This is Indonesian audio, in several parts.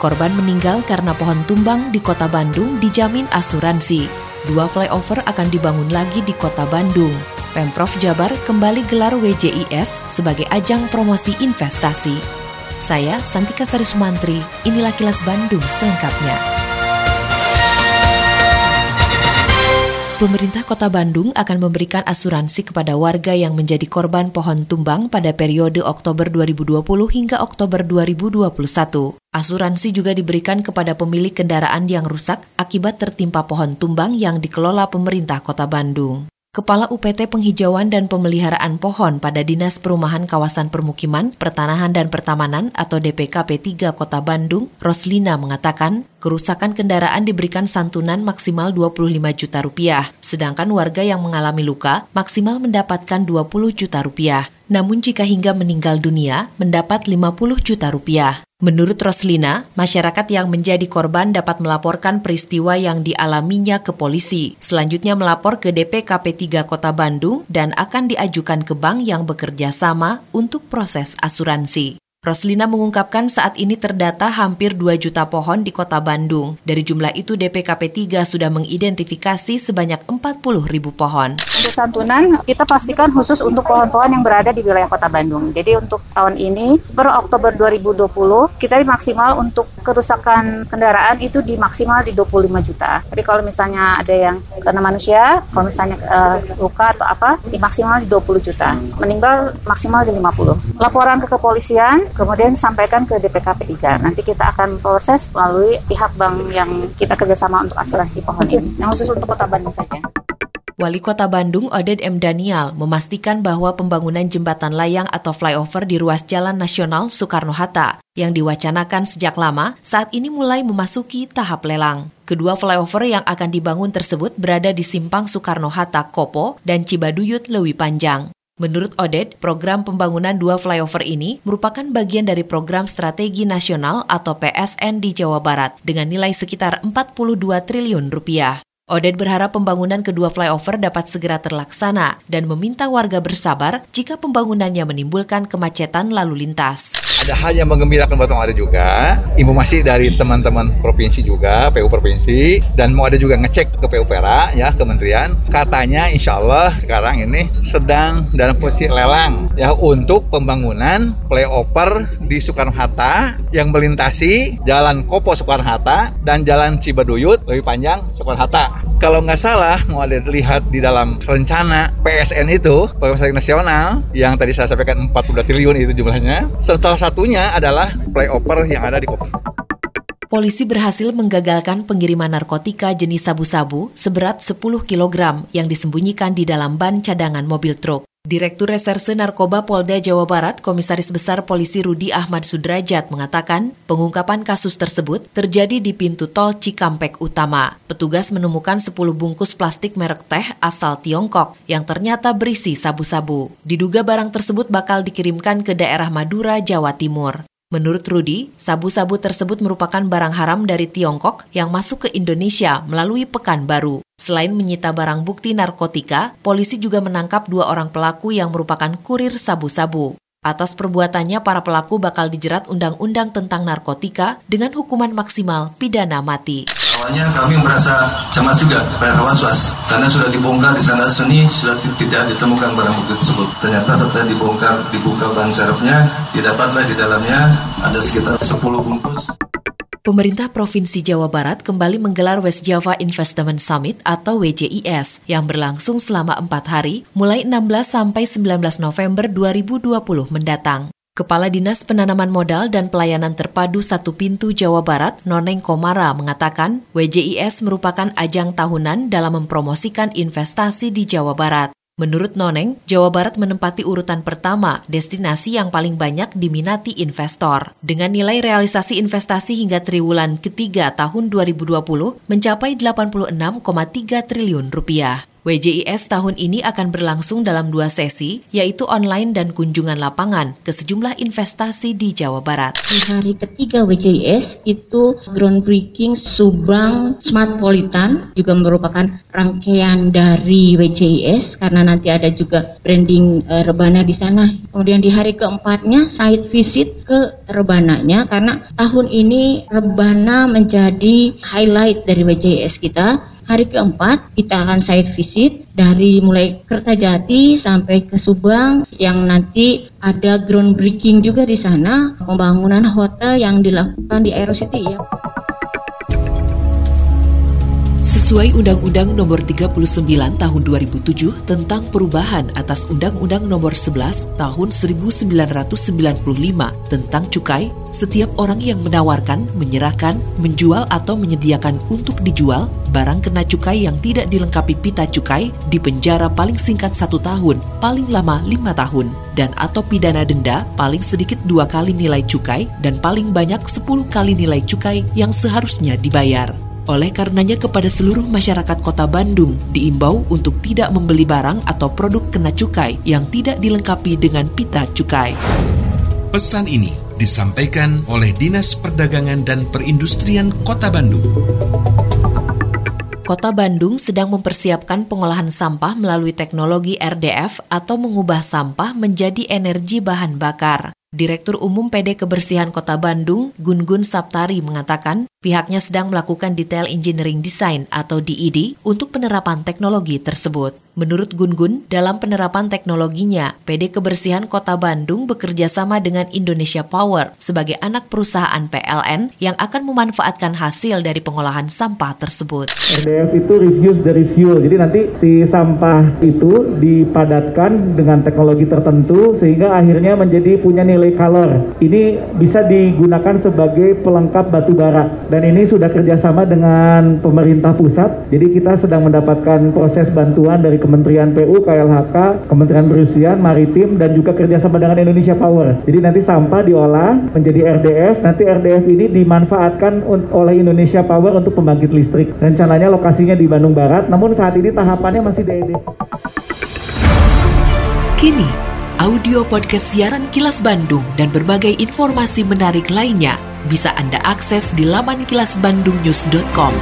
Korban meninggal karena pohon tumbang di kota Bandung dijamin asuransi. Dua flyover akan dibangun lagi di kota Bandung. Pemprov Jabar kembali gelar WJIS sebagai ajang promosi investasi. Saya Santika Sari Sumantri, inilah kilas Bandung selengkapnya. Pemerintah Kota Bandung akan memberikan asuransi kepada warga yang menjadi korban pohon tumbang pada periode Oktober 2020 hingga Oktober 2021. Asuransi juga diberikan kepada pemilik kendaraan yang rusak akibat tertimpa pohon tumbang yang dikelola pemerintah Kota Bandung. Kepala UPT Penghijauan dan Pemeliharaan Pohon pada Dinas Perumahan Kawasan Permukiman, Pertanahan dan Pertamanan atau DPKP 3 Kota Bandung, Roslina mengatakan, kerusakan kendaraan diberikan santunan maksimal 25 juta rupiah, sedangkan warga yang mengalami luka maksimal mendapatkan 20 juta rupiah. Namun jika hingga meninggal dunia, mendapat 50 juta rupiah. Menurut Roslina, masyarakat yang menjadi korban dapat melaporkan peristiwa yang dialaminya ke polisi. Selanjutnya melapor ke DPKP 3 Kota Bandung dan akan diajukan ke bank yang bekerja sama untuk proses asuransi. Roslina mengungkapkan saat ini terdata hampir 2 juta pohon di kota Bandung. Dari jumlah itu DPKP 3 sudah mengidentifikasi sebanyak 40 ribu pohon. Untuk santunan, kita pastikan khusus untuk pohon-pohon yang berada di wilayah kota Bandung. Jadi untuk tahun ini, per Oktober 2020, kita maksimal untuk kerusakan kendaraan itu di maksimal di 25 juta. Jadi kalau misalnya ada yang kena manusia, kalau misalnya uh, luka atau apa, di maksimal di 20 juta. Meninggal maksimal di 50. Laporan ke kepolisian, kemudian sampaikan ke DPKP 3. Nanti kita akan proses melalui pihak bank yang kita kerjasama untuk asuransi pohon ini. Yang khusus untuk kota Bandung saja. Wali Kota Bandung Oded M. Daniel memastikan bahwa pembangunan jembatan layang atau flyover di ruas Jalan Nasional Soekarno-Hatta yang diwacanakan sejak lama saat ini mulai memasuki tahap lelang. Kedua flyover yang akan dibangun tersebut berada di Simpang Soekarno-Hatta Kopo dan Cibaduyut Lewi Panjang. Menurut Oded, program pembangunan dua flyover ini merupakan bagian dari program strategi nasional atau PSN di Jawa Barat dengan nilai sekitar 42 triliun rupiah. Oded berharap pembangunan kedua flyover dapat segera terlaksana dan meminta warga bersabar jika pembangunannya menimbulkan kemacetan lalu lintas. Ada hal yang menggembirakan buat ada juga. Informasi dari teman-teman provinsi juga PU provinsi dan mau ada juga ngecek ke PU Pera ya kementerian. Katanya insya Allah sekarang ini sedang dalam posisi lelang ya untuk pembangunan flyover di Soekarno Hatta yang melintasi Jalan Kopo Soekarno Hatta dan Jalan Cibaduyut lebih panjang Soekarno Hatta kalau nggak salah mau ada lihat di dalam rencana PSN itu Program Nasional yang tadi saya sampaikan 42 triliun itu jumlahnya. Salah satunya adalah playover yang ada di Kopi. Polisi berhasil menggagalkan pengiriman narkotika jenis sabu-sabu seberat 10 kg yang disembunyikan di dalam ban cadangan mobil truk. Direktur Reserse Narkoba Polda Jawa Barat, Komisaris Besar Polisi Rudi Ahmad Sudrajat mengatakan, pengungkapan kasus tersebut terjadi di pintu tol Cikampek Utama. Petugas menemukan 10 bungkus plastik merek teh asal Tiongkok yang ternyata berisi sabu-sabu. Diduga barang tersebut bakal dikirimkan ke daerah Madura, Jawa Timur. Menurut Rudi, sabu-sabu tersebut merupakan barang haram dari Tiongkok yang masuk ke Indonesia melalui Pekanbaru. Selain menyita barang bukti narkotika, polisi juga menangkap dua orang pelaku yang merupakan kurir sabu-sabu. Atas perbuatannya, para pelaku bakal dijerat undang-undang tentang narkotika dengan hukuman maksimal pidana mati. Awalnya kami merasa cemas juga, was-was, karena sudah dibongkar di sana seni, sudah tidak ditemukan barang bukti tersebut. Ternyata setelah dibongkar, dibuka ban serepnya, didapatlah di dalamnya ada sekitar 10 bungkus. Pemerintah Provinsi Jawa Barat kembali menggelar West Java Investment Summit atau WJIS yang berlangsung selama empat hari mulai 16 sampai 19 November 2020 mendatang. Kepala Dinas Penanaman Modal dan Pelayanan Terpadu Satu Pintu Jawa Barat, Noneng Komara, mengatakan WJIS merupakan ajang tahunan dalam mempromosikan investasi di Jawa Barat. Menurut Noneng, Jawa Barat menempati urutan pertama destinasi yang paling banyak diminati investor. Dengan nilai realisasi investasi hingga triwulan ketiga tahun 2020 mencapai 86,3 triliun rupiah. WJIS tahun ini akan berlangsung dalam dua sesi, yaitu online dan kunjungan lapangan ke sejumlah investasi di Jawa Barat. Di hari ketiga WJIS itu groundbreaking Subang Smart Politan juga merupakan rangkaian dari WJIS karena nanti ada juga branding e, rebana di sana. Kemudian di hari keempatnya site visit ke rebananya karena tahun ini rebana menjadi highlight dari WJIS kita Hari keempat kita akan site visit dari mulai Kertajati sampai ke Subang yang nanti ada groundbreaking juga di sana pembangunan hotel yang dilakukan di Aerocity ya. Sesuai Undang-Undang Nomor 39 Tahun 2007 tentang perubahan atas Undang-Undang Nomor 11 Tahun 1995 tentang cukai, setiap orang yang menawarkan, menyerahkan, menjual atau menyediakan untuk dijual barang kena cukai yang tidak dilengkapi pita cukai dipenjara paling singkat satu tahun, paling lama lima tahun, dan atau pidana denda paling sedikit dua kali nilai cukai dan paling banyak sepuluh kali nilai cukai yang seharusnya dibayar. Oleh karenanya kepada seluruh masyarakat kota Bandung diimbau untuk tidak membeli barang atau produk kena cukai yang tidak dilengkapi dengan pita cukai. Pesan ini disampaikan oleh Dinas Perdagangan dan Perindustrian Kota Bandung. Kota Bandung sedang mempersiapkan pengolahan sampah melalui teknologi RDF atau mengubah sampah menjadi energi bahan bakar. Direktur Umum PD Kebersihan Kota Bandung, Gun Gun Saptari mengatakan pihaknya sedang melakukan detail engineering design atau DED untuk penerapan teknologi tersebut. Menurut Gun Gun, dalam penerapan teknologinya, PD Kebersihan Kota Bandung bekerja sama dengan Indonesia Power sebagai anak perusahaan PLN yang akan memanfaatkan hasil dari pengolahan sampah tersebut. RDF itu reuse dari fuel, jadi nanti si sampah itu dipadatkan dengan teknologi tertentu sehingga akhirnya menjadi punya nilai kalor. Ini bisa digunakan sebagai pelengkap batu bara dan ini sudah kerjasama dengan pemerintah pusat. Jadi kita sedang mendapatkan proses bantuan dari Kementerian PU, KLHK, Kementerian Perusian, Maritim dan juga kerjasama dengan Indonesia Power. Jadi nanti sampah diolah menjadi RDF. Nanti RDF ini dimanfaatkan oleh Indonesia Power untuk pembangkit listrik. Rencananya lokasinya di Bandung Barat, namun saat ini tahapannya masih DED. Kini audio podcast siaran Kilas Bandung dan berbagai informasi menarik lainnya bisa Anda akses di laman kilasbandungnews.com.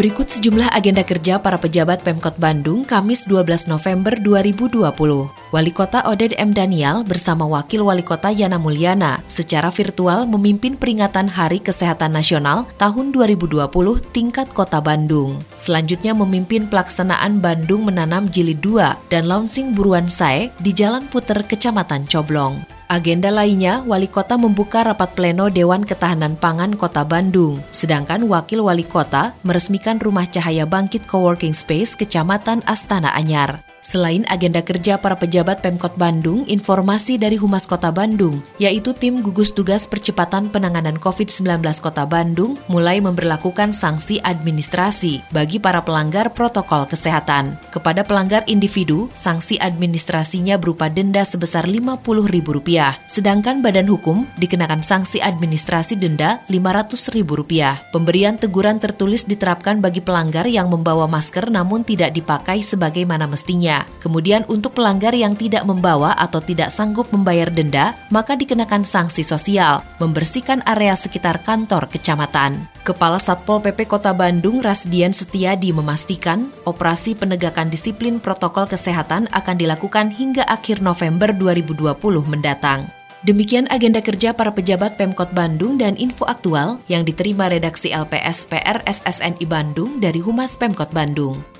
Berikut sejumlah agenda kerja para pejabat Pemkot Bandung Kamis 12 November 2020. Wali Kota Oded M. Daniel bersama Wakil Wali Kota Yana Mulyana secara virtual memimpin peringatan Hari Kesehatan Nasional tahun 2020 tingkat Kota Bandung. Selanjutnya memimpin pelaksanaan Bandung Menanam Jilid 2 dan launching Buruan Sae di Jalan Puter Kecamatan Coblong. Agenda lainnya, Wali Kota membuka rapat pleno Dewan Ketahanan Pangan Kota Bandung, sedangkan Wakil Wali Kota meresmikan Rumah Cahaya Bangkit Coworking Space Kecamatan Astana Anyar. Selain agenda kerja para pejabat Pemkot Bandung, informasi dari Humas Kota Bandung, yaitu tim gugus tugas percepatan penanganan COVID-19 Kota Bandung, mulai memperlakukan sanksi administrasi bagi para pelanggar protokol kesehatan. Kepada pelanggar individu, sanksi administrasinya berupa denda sebesar Rp50.000, sedangkan badan hukum dikenakan sanksi administrasi denda Rp500.000. Pemberian teguran tertulis diterapkan bagi pelanggar yang membawa masker namun tidak dipakai sebagaimana mestinya Kemudian untuk pelanggar yang tidak membawa atau tidak sanggup membayar denda, maka dikenakan sanksi sosial, membersihkan area sekitar kantor kecamatan. Kepala Satpol PP Kota Bandung Rasdian Setiadi memastikan operasi penegakan disiplin protokol kesehatan akan dilakukan hingga akhir November 2020 mendatang. Demikian agenda kerja para pejabat Pemkot Bandung dan info aktual yang diterima redaksi LPS PR SSNI Bandung dari Humas Pemkot Bandung.